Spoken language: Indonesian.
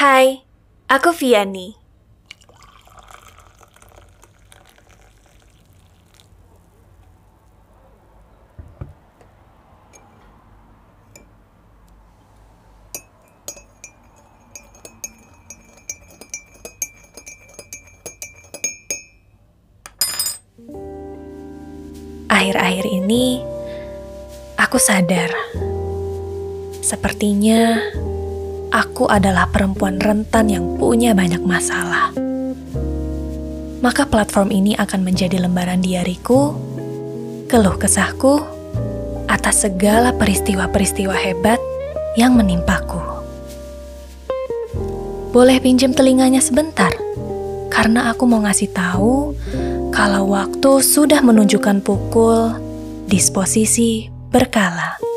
Hai, aku Viani. Akhir-akhir ini, aku sadar, sepertinya aku adalah perempuan rentan yang punya banyak masalah. Maka platform ini akan menjadi lembaran diariku, keluh kesahku, atas segala peristiwa-peristiwa hebat yang menimpaku. Boleh pinjam telinganya sebentar, karena aku mau ngasih tahu kalau waktu sudah menunjukkan pukul disposisi berkala.